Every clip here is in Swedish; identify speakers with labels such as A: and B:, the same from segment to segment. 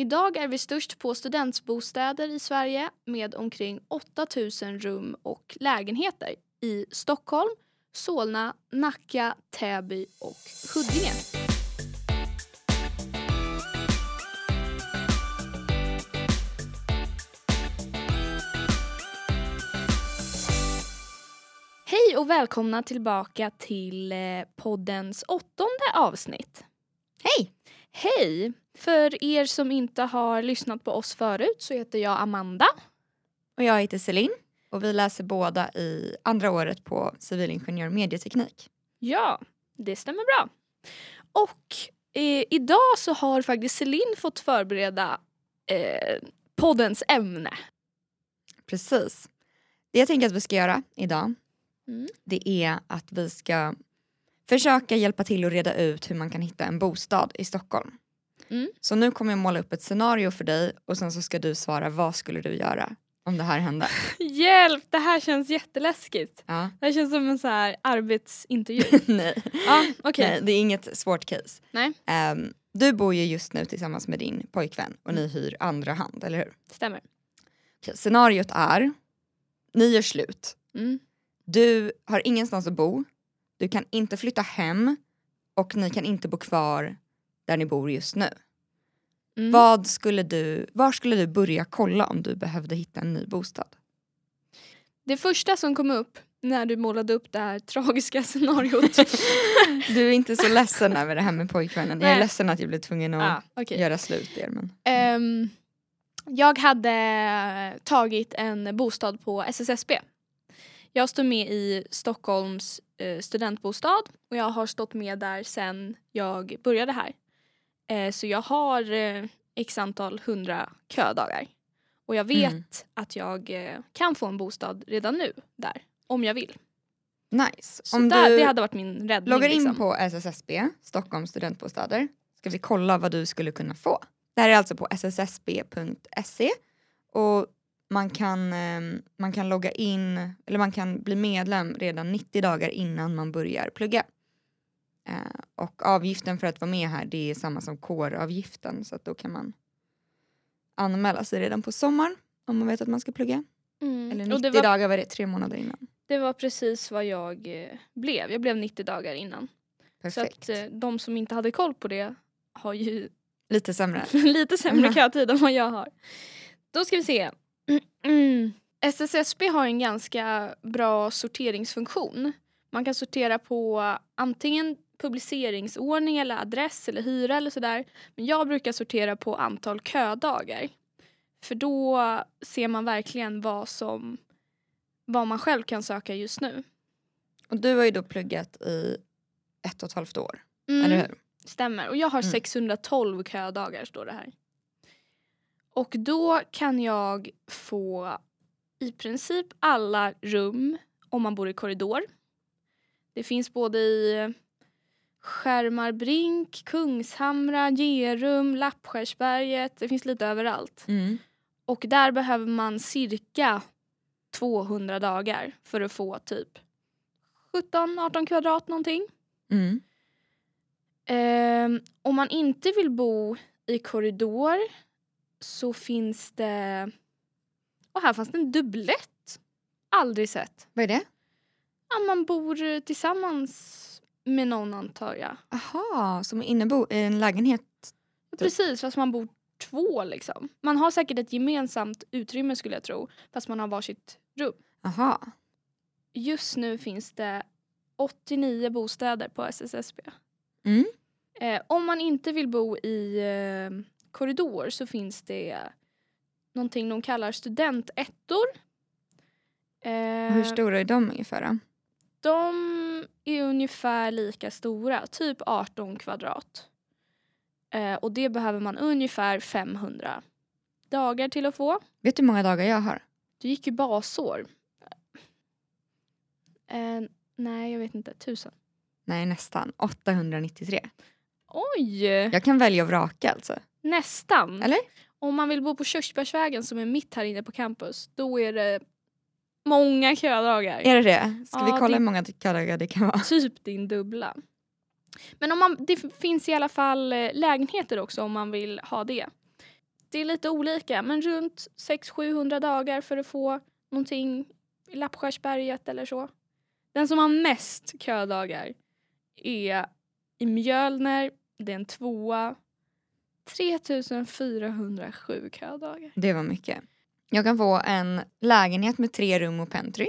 A: Idag är vi störst på studentbostäder i Sverige med omkring 8000 rum och lägenheter i Stockholm, Solna, Nacka, Täby och Huddinge. Hej och välkomna tillbaka till eh, poddens åttonde avsnitt.
B: Hej!
A: Hej! För er som inte har lyssnat på oss förut så heter jag Amanda.
B: Och jag heter Celine och vi läser båda i andra året på civilingenjör medieteknik.
A: Ja, det stämmer bra. Och eh, idag så har faktiskt Celine fått förbereda eh, poddens ämne.
B: Precis. Det jag tänker att vi ska göra idag
A: Mm.
B: det är att vi ska försöka hjälpa till att reda ut hur man kan hitta en bostad i Stockholm.
A: Mm.
B: Så nu kommer jag måla upp ett scenario för dig och sen så ska du svara vad skulle du göra om det här hände.
A: Hjälp, det här känns jätteläskigt.
B: Ja.
A: Det här känns som en så här arbetsintervju.
B: Nej.
A: ja, okej.
B: Nej, det är inget svårt case.
A: Nej.
B: Ehm, du bor ju just nu tillsammans med din pojkvän och ni hyr andra hand, eller hur?
A: Stämmer.
B: Okej, scenariot är, ni gör slut.
A: Mm.
B: Du har ingenstans att bo, du kan inte flytta hem och ni kan inte bo kvar där ni bor just nu.
A: Mm.
B: Vad skulle du, var skulle du börja kolla om du behövde hitta en ny bostad?
A: Det första som kom upp när du målade upp det här tragiska scenariot.
B: Du är inte så ledsen över det här med pojkvännen. Jag är
A: Nej.
B: ledsen att jag blev tvungen att
A: ah, okej.
B: göra slut er. Men...
A: Ehm, jag hade tagit en bostad på SSSB. Jag står med i Stockholms eh, studentbostad och jag har stått med där sedan jag började här. Eh, så jag har eh, x antal hundra ködagar. Och jag vet
B: Mm.
A: att jag eh, kan få en bostad redan nu där, om jag vill.
B: Nice.
A: Så
B: Om
A: där,
B: du
A: det hade varit min räddning.
B: loggar in
A: liksom.
B: på SSSB, Stockholms studentbostäder, ska vi kolla vad du skulle kunna få. Det här är alltså på sssb.se och man kan, ehm, man kan logga in, eller man kan bli medlem redan 90 dagar innan man börjar plugga. Eh, och avgiften för att vara med här det är samma som kåravgiften så att då kan man anmäla sig redan på sommaren om man vet att man ska plugga.
A: Mm.
B: Eller
A: Och
B: 90
A: det var,
B: dagar var det, tre månader innan.
A: det var precis vad jag eh, blev. Jag blev 90 dagar innan.
B: Perfekt.
A: Så att eh, de som inte hade koll på det har ju
B: Lite sämre.
A: lite sämre kötid än vad jag har. Då ska vi se. Mm. SSSB har en ganska bra sorteringsfunktion. Man kan sortera på antingen publiceringsordning eller adress eller hyra eller sådär. Men jag brukar sortera på antal ködagar. För då ser man verkligen vad som vad man själv kan söka just nu.
B: Och du har ju då pluggat i ett och ett halvt år,
A: Mm.
B: eller hur?
A: Stämmer. Och jag har
B: Mm.
A: 612 ködagar står det här. Och då kan jag få i princip alla rum om man bor i korridor. Det finns både i Skärmarbrink, Kungshamra, Gerum, Lappskärsberget. Det finns lite överallt.
B: Mm.
A: Och där behöver man cirka 200 dagar för att få typ 17-18 kvadrat någonting.
B: Mm.
A: Ehm, om man inte vill bo i korridor så finns det... Och här fanns det en dubblett. Aldrig sett.
B: Vad är det?
A: Ja, man bor tillsammans med någon antar jag.
B: Aha, som innebo i en lägenhet?
A: Precis, fast man bor två liksom. Man har säkert ett gemensamt utrymme skulle jag tro. Fast man har varsitt rum.
B: Aha.
A: Just nu finns det 89 bostäder på SSSB.
B: Mm.
A: Eh, om man inte vill bo i eh, korridor så finns det någonting de kallar studentettor. Eh,
B: Hur stora är de ungefär då?
A: De är ungefär lika stora, typ 18 kvadrat. Eh, och det behöver man ungefär 500 dagar till att få.
B: Vet du hur många dagar jag har?
A: Du gick ju basår. Eh, nej, jag vet inte. Tusen.
B: Nej, nästan. 893.
A: Oj!
B: Jag kan välja och vraka alltså.
A: Nästan.
B: Eller?
A: Om man vill bo på Körsbärsvägen som är mitt här inne på campus, då är det många ködagar.
B: Är det det? Ska
A: Ja,
B: vi kolla
A: det-
B: hur många ködagar det kan vara?
A: Typ din dubbla. Men om man, det finns i alla fall eh, lägenheter också om man vill ha det. det är lite olika men runt 600-700 dagar för att få någonting i Lappskärsberget eller så. Den som har mest ködagar är i Mjölner, det är en tvåa. 3407 ködagar.
B: Det var mycket. Jag kan få en lägenhet med tre rum och pentry.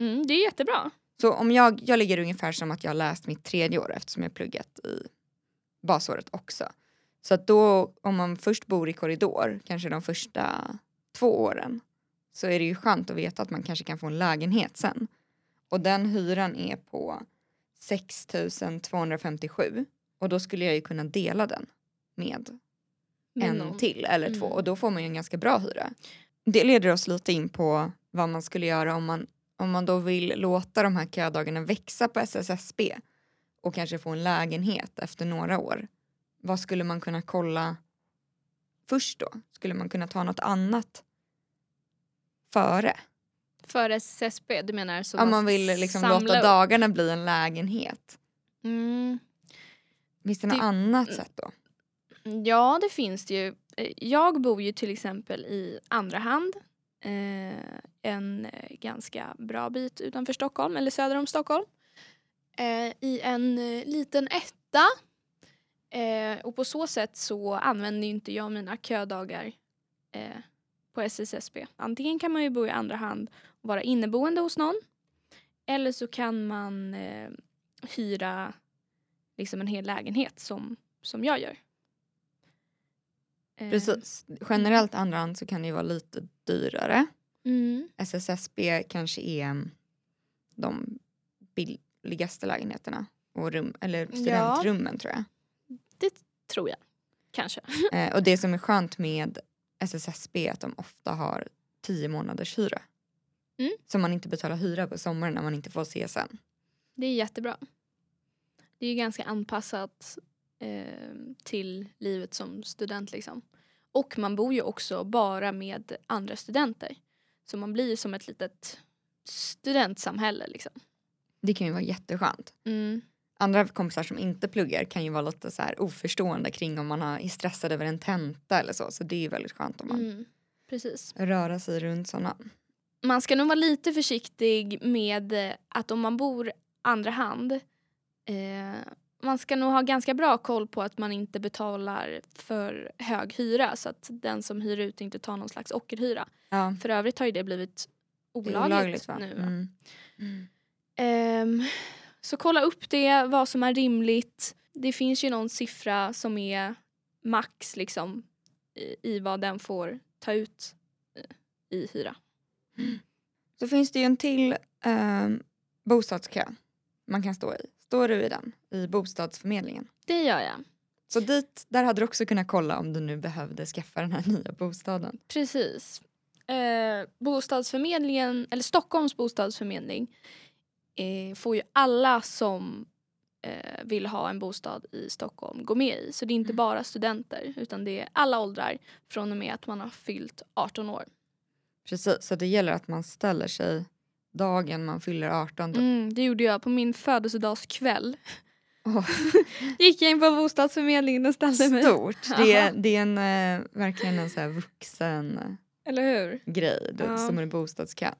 A: Mm, det är jättebra.
B: Så om jag, jag ligger ungefär som att jag har läst mitt tredje år eftersom jag pluggat i basåret också. Så att då om man först bor i korridor, kanske de första två åren, så är det ju skönt att veta att man kanske kan få en lägenhet sen. Och den hyran är på 6 257 och då skulle jag ju kunna dela den med
A: Med
B: en
A: någon.
B: till eller två
A: Mm.
B: och då får man ju en ganska bra hyra. Det leder oss lite in på vad man skulle göra om man, om man då vill låta de här ködagarna växa på SSSB och kanske få en lägenhet efter några år. Vad skulle man kunna kolla först då? Skulle man kunna ta något annat före?
A: För SSB, du menar så
B: Om man vill liksom låta
A: upp.
B: dagarna bli en lägenhet.
A: Mm.
B: Finns det något annat sätt då?
A: Ja, det finns det ju. Eh, jag bor ju till exempel i andra hand. Eh, en eh, ganska bra bit utanför Stockholm, eller söder om Stockholm. Eh, I en eh, liten etta. Eh, och på så sätt så använder inte jag mina ködagar eh, på SSSB. Antingen kan man ju bo i andra hand och vara inneboende hos någon. Eller så kan man eh, hyra liksom en hel lägenhet som, som jag gör.
B: Precis. Generellt andra hand så kan det ju vara lite dyrare.
A: Mm.
B: SSSB kanske är de billigaste lägenheterna och rum, eller studentrummen tror jag.
A: Tror jag. Kanske.
B: Eh, och det som är skönt med SSSB är att de ofta har tio månaders hyra.
A: Mm.
B: Så man inte betalar hyra på sommaren när man inte får CSN.
A: Det är jättebra. Det är ju ganska anpassat eh, till livet som student liksom. Och man bor ju också bara med andra studenter. Så man blir som ett litet studentsamhälle liksom.
B: Det kan ju vara jätteskönt.
A: Mm.
B: Andra kompisar som inte pluggar kan ju vara lite så här oförstående kring om man är stressad över en tenta eller så. Så det är ju väldigt skönt om man
A: Mm. Precis.
B: röra sig runt sådana.
A: Man ska nog vara lite försiktig med att om man bor andra hand eh, man ska nog ha ganska bra koll på att man inte betalar för hög hyra så att den som hyr ut inte tar någon slags ockerhyra.
B: Ja,
A: För övrigt har ju det blivit
B: det
A: olagligt,
B: olagligt va?
A: nu.
B: Mm. Mm.
A: Ehm, så kolla upp det, vad som är rimligt. Det finns ju någon siffra som är max liksom i, i vad den får ta ut eh, i hyra.
B: Så finns det ju en till ehm, bostadskö man kan stå i. Står du i den? I bostadsförmedlingen.
A: Det gör jag.
B: Så dit, där hade du också kunnat kolla om du nu behövde skaffa den här nya bostaden.
A: Precis. Eh, bostadsförmedlingen, eller Stockholms bostadsförmedling eh, får ju alla som eh, vill ha en bostad i Stockholm gå med i. Så det är inte bara studenter utan det är alla åldrar från och med att man har fyllt 18 år.
B: Precis, så det gäller att man ställer sig dagen man fyller 18. då.
A: Mm, det gjorde jag på min födelsedagskväll.
B: Åh.
A: Gick jag in på bostadsförmedlingen och ställde mig.
B: Stort. Det är, det är en, eh, verkligen en så här vuxen eh,
A: Eller hur?
B: grej då,
A: Ja.
B: som är bostadskön.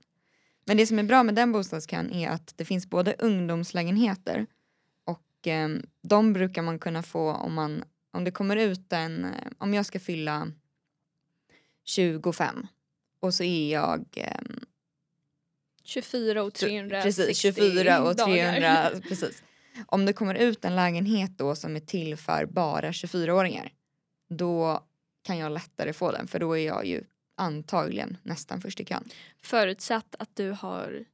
B: Men det som är bra med den bostadskön är att det finns både ungdomslägenheter och eh, de brukar man kunna få om man om det kommer ut en, eh, om jag ska fylla 25 och så är jag eh,
A: 24 och 360
B: precis 24 och
A: dagar.
B: 300 precis. Om det kommer ut en lägenhet då som är till för bara 24-åringar då kan jag lättare få den för då är jag ju antagligen nästan först i kön.
A: Förutsatt att du har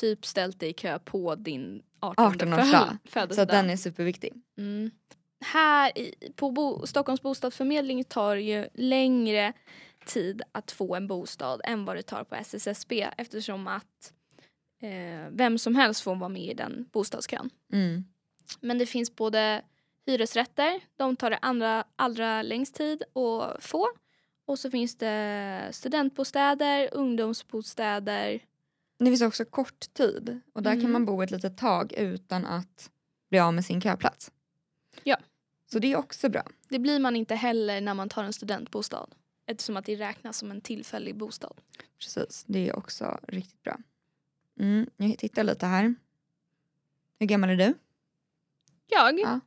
A: typ ställt dig i kö på din 18,
B: 18-årsdag.
A: födelsedag.
B: Så den är superviktig.
A: mm. Här i, på bo, Stockholms bostadsförmedling tar ju längre tid att få en bostad än vad det tar på SSSB eftersom att eh, vem som helst får vara med i den bostadskön.
B: Mm.
A: Men det finns både hyresrätter, de tar det andra, allra längst tid att få. Och så finns det studentbostäder, ungdomsbostäder.
B: Det finns också kort tid och där kan
A: Mm.
B: man bo ett litet tag utan att bli av med sin köplats.
A: Ja.
B: Så det är också bra.
A: Det blir man inte heller när man tar en studentbostad. Eftersom att det räknas som en tillfällig bostad.
B: Precis, det är också riktigt bra. Mm, jag tittar lite här. Hur gammal är du?
A: Jag?
B: Ja.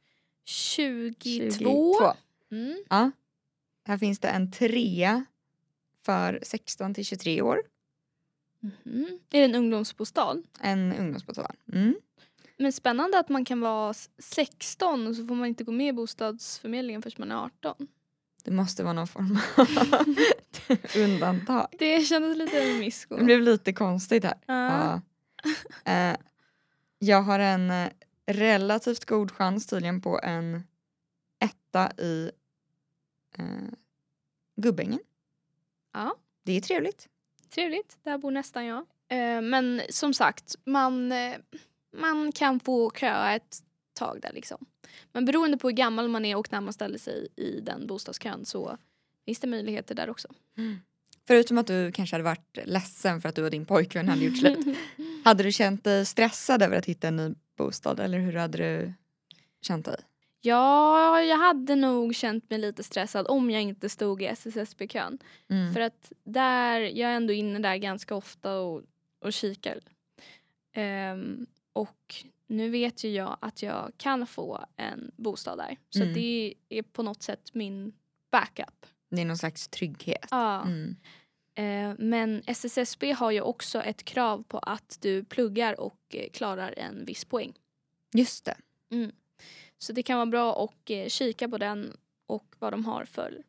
A: 22. Mm.
B: Ja. Här finns det en trea för 16 till 23 år.
A: Mhm. Är det en ungdomsbostad?
B: En ungdomsbostad. Mm.
A: Men spännande att man kan vara s- 16 och så får man inte gå med i bostadsförmedlingen förrän man är 18.
B: Det måste vara någon form av undantag.
A: Det kändes lite misko.
B: Det blev lite konstigt här.
A: Ja.
B: Ja. Eh, jag har en eh, relativt god chans tydligen på en etta i eh, Gubbängen.
A: Ja.
B: Det är trevligt.
A: Trevligt, där bor nästan jag. Eh, men som sagt, man, eh, man kan få köa ett tag där liksom. Men beroende på hur gammal man är och när man ställer sig i den bostadskön så finns det möjligheter där också.
B: Förutom att du kanske hade varit ledsen för att du och din pojkvän hade gjort slut. hade du känt dig stressad över att hitta en ny bostad eller hur hade du känt dig?
A: Ja, jag hade nog känt mig lite stressad om jag inte stod i SSSB-kön.
B: Mm.
A: För att där, jag är ändå inne där ganska ofta och, och kikar. Ehm, och nu vet ju jag att jag kan få en bostad där. Så
B: Mm.
A: det är på något sätt min backup.
B: Det är någon slags trygghet.
A: Ja.
B: Mm.
A: Eh, men SSSB har ju också ett krav på att du pluggar och eh, klarar en viss poäng.
B: Just det.
A: Så det kan vara bra att eh, kika på den och vad de har för,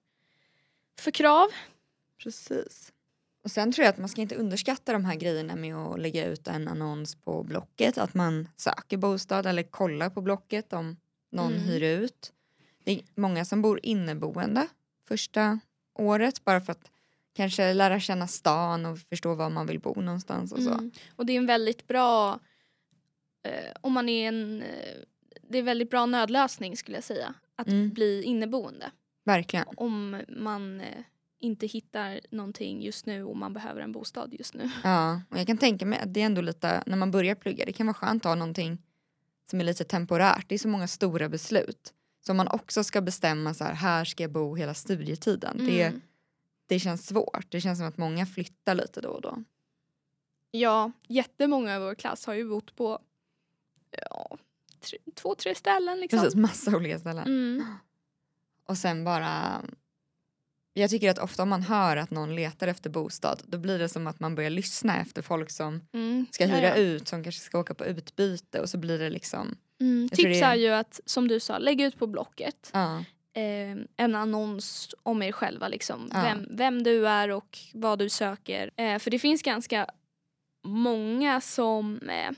A: för krav.
B: Precis. Och sen tror jag att man ska inte underskatta de här grejerna med att lägga ut en annons på Blocket. Att man söker bostad eller kollar på Blocket om någon
A: Mm.
B: hyr ut. Det är många som bor inneboende första året bara för att kanske lära känna stan och förstå var man vill bo någonstans och så.
A: Mm. Och det är en väldigt bra, eh, om man är en, eh, det är en väldigt bra nödlösning skulle jag säga. Att
B: Mm.
A: bli inneboende.
B: Verkligen.
A: Om man eh, inte hittar någonting just nu och man behöver en bostad just nu.
B: Ja, och jag kan tänka mig att det är ändå lite, när man börjar plugga, det kan vara skönt att ha någonting som är lite temporärt. Det är så många stora beslut. Så om man också ska bestämma så här, här ska jag bo hela studietiden. Det,
A: Mm.
B: det känns svårt. Det känns som att många flyttar lite då och då.
A: Ja, jättemånga i vår klass har ju bott på ja, tre, två, tre ställen liksom.
B: Precis, massa olika ställen.
A: Mm.
B: Och sen bara... Jag tycker att ofta om man hör att någon letar efter bostad då blir det som att man börjar lyssna efter folk som
A: Mm.
B: ska hyra
A: ja.
B: ut som kanske ska åka på utbyte och så blir det liksom...
A: Mm. Tips
B: det-
A: är ju att, som du sa, lägg ut på Blocket
B: Ja,
A: eh, en annons om er själva. Liksom.
B: Ja.
A: Vem, vem du är och vad du söker. Eh, för det finns ganska många som eh,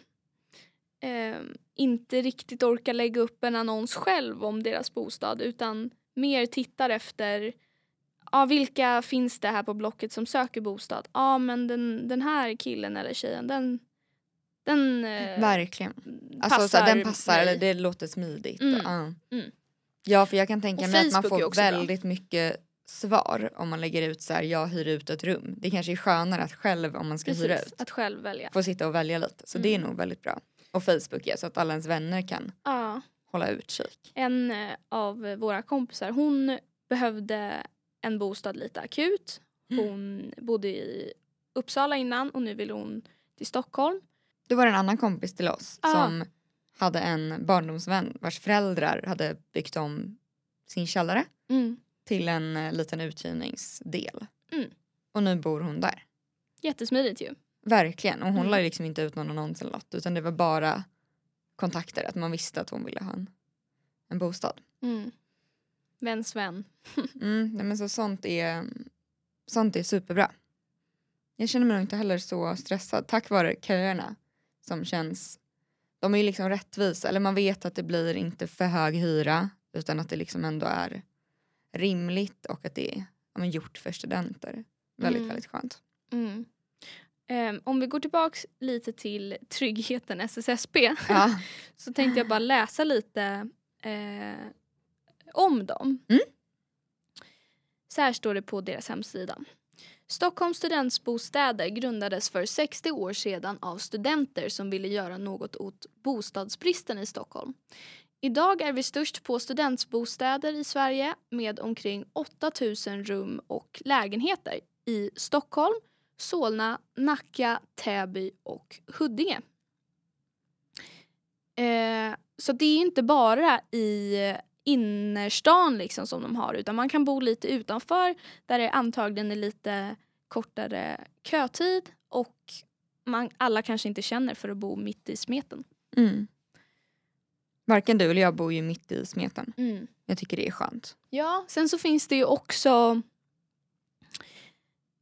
A: eh, inte riktigt orkar lägga upp en annons själv om deras bostad utan mer tittar efter ja, vilka finns det här på Blocket som söker bostad? Ja men den, den här killen eller tjejen den, den eh,
B: verkligen.
A: passar
B: Alltså, så den passar, eller det låter smidigt.
A: Mm.
B: Ja.
A: Mm.
B: ja, för jag kan tänka
A: Och
B: mig att man
A: Facebook
B: får
A: också bra.
B: väldigt mycket svar om man lägger ut så här, jag hyr ut ett rum. Det kanske är skönare att själv om man ska hyra
A: Precis,
B: ut
A: att själv välja.
B: få sitta och välja lite. Så det är
A: Mm.
B: nog väldigt bra. Och Facebook ja, så att alla ens vänner kan
A: Ja.
B: hålla utkik.
A: En eh, av våra kompisar hon behövde en bostad lite akut.
B: Mm.
A: Hon bodde i Uppsala innan och nu vill hon till Stockholm.
B: Det var en annan kompis till oss
A: Ah.
B: som hade en barndomsvän vars föräldrar hade byggt om sin källare
A: Mm.
B: till en eh, liten uthyrningsdel.
A: Mm.
B: Och nu bor hon där.
A: Jättesmidigt ju.
B: Verkligen. Och hon
A: Mm.
B: la liksom inte ut någon annons eller något utan det var bara kontakter. Att man visste att hon ville ha en, en bostad.
A: Mm. Väns vän.
B: Mm, nej, men så sånt, är, sånt är superbra. Jag känner mig nog inte heller så stressad tack vare köerna som känns... De är ju liksom rättvisa. Eller man vet att det blir inte för hög hyra utan att det liksom ändå är rimligt och att det är ja, men gjort för studenter. Väldigt,
A: Mm.
B: väldigt skönt.
A: Mm. Ehm, om vi går tillbaks lite till tryggheten SSSB
B: Ja.
A: så tänkte jag bara läsa lite eh, om dem.
B: Mm.
A: Så här står det på deras hemsida. Stockholms studentbostäder grundades för 60 år sedan av studenter som ville göra något åt bostadsbristen i Stockholm. Idag är vi störst på studentbostäder i Sverige med omkring 8000 rum och lägenheter i Stockholm, Solna, Nacka, Täby och Huddinge. Eh, så det är inte bara i innerstan liksom som de har utan man kan bo lite utanför där det antagligen är lite kortare kötid och man, alla kanske inte känner för att bo mitt i smeten.
B: Mm. Varken du eller jag bor ju mitt i smeten.
A: Mm.
B: Jag tycker det är skönt.
A: Ja, sen så finns det ju också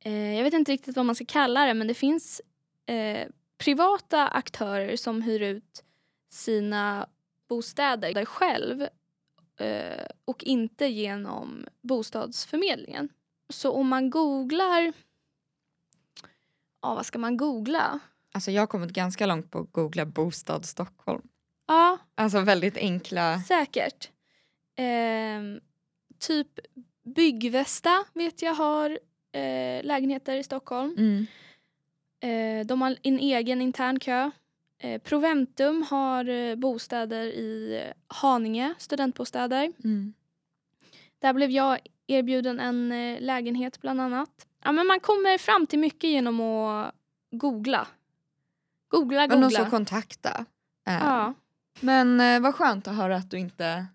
A: eh, jag vet inte riktigt vad man ska kalla det men det finns eh, privata aktörer som hyr ut sina bostäder där själv eh, och inte genom bostadsförmedlingen. Så om man googlar, ja vad ska man googla?
B: Alltså jag har kommit ganska långt på att googla bostad Stockholm.
A: Ja,
B: Alltså väldigt enkla.
A: säkert. Ehm, typ Byggvästa vet jag har eh, lägenheter i Stockholm.
B: Mm.
A: Eh, de har en egen intern kö. Eh, Proventum har eh, bostäder i eh, Haninge, studentbostäder.
B: Mm.
A: Där blev jag erbjuden en lägenhet bland annat. Ja, men man kommer fram till mycket genom att googla. Googla, googla.
B: som kontakta. Eh,
A: Ja.
B: Men eh, vad skönt att höra att du inte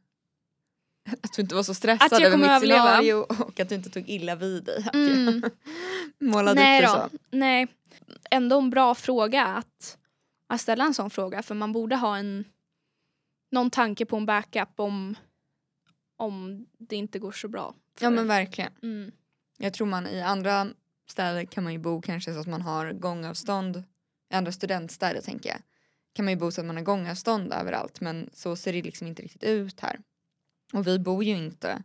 B: att du inte var så stressad
A: Att jag
B: över mitt scenario och att du inte tog illa vid dig. Att
A: Mm.
B: jag målade
A: Nej
B: upp det
A: då.
B: så.
A: Nej. Ändå en bra fråga att, att ställa en sån fråga för man borde ha en någon tanke på en backup om, om det inte går så bra.
B: Ja men
A: en.
B: verkligen.
A: mm.
B: Jag tror man i andra städer kan man ju bo kanske så att man har gångavstånd. I andra studentstäder tänker jag. Kan man ju bo så att man har gångavstånd överallt men så ser det liksom inte riktigt ut här. Och vi bor ju inte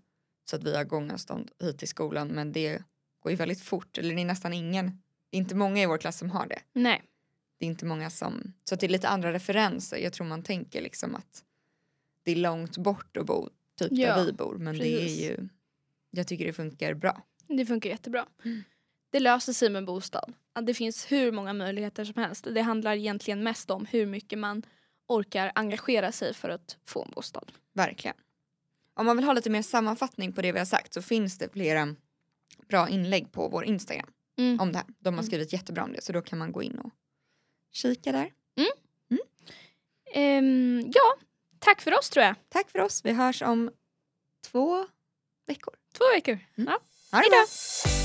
B: så att vi har gångavstånd hit till skolan men det går ju väldigt fort. Eller det är nästan ingen. Inte många i vår klass som har det.
A: Nej.
B: Det är inte många som, så det är lite andra referenser. Jag tror man tänker liksom att det är långt bort att bo typ
A: Ja,
B: där vi bor men det
A: precis.
B: är ju, jag tycker det funkar bra.
A: Det funkar jättebra.
B: Mm.
A: Det löser sig med bostad. Det finns hur många möjligheter som helst. Det handlar egentligen mest om hur mycket man orkar engagera sig för att få en bostad.
B: Verkligen. Om man vill ha lite mer sammanfattning på det vi har sagt så finns det flera bra inlägg på vår Instagram
A: Mm.
B: om det här. De har
A: Mm.
B: skrivit jättebra om det så då kan man gå in och kika där.
A: Ehm, ja, tack för oss tror jag.
B: Tack för oss. Vi hörs om två veckor.
A: Två veckor.
B: Mm.
A: Ja.
B: Ha det
A: Hejdå.
B: bra.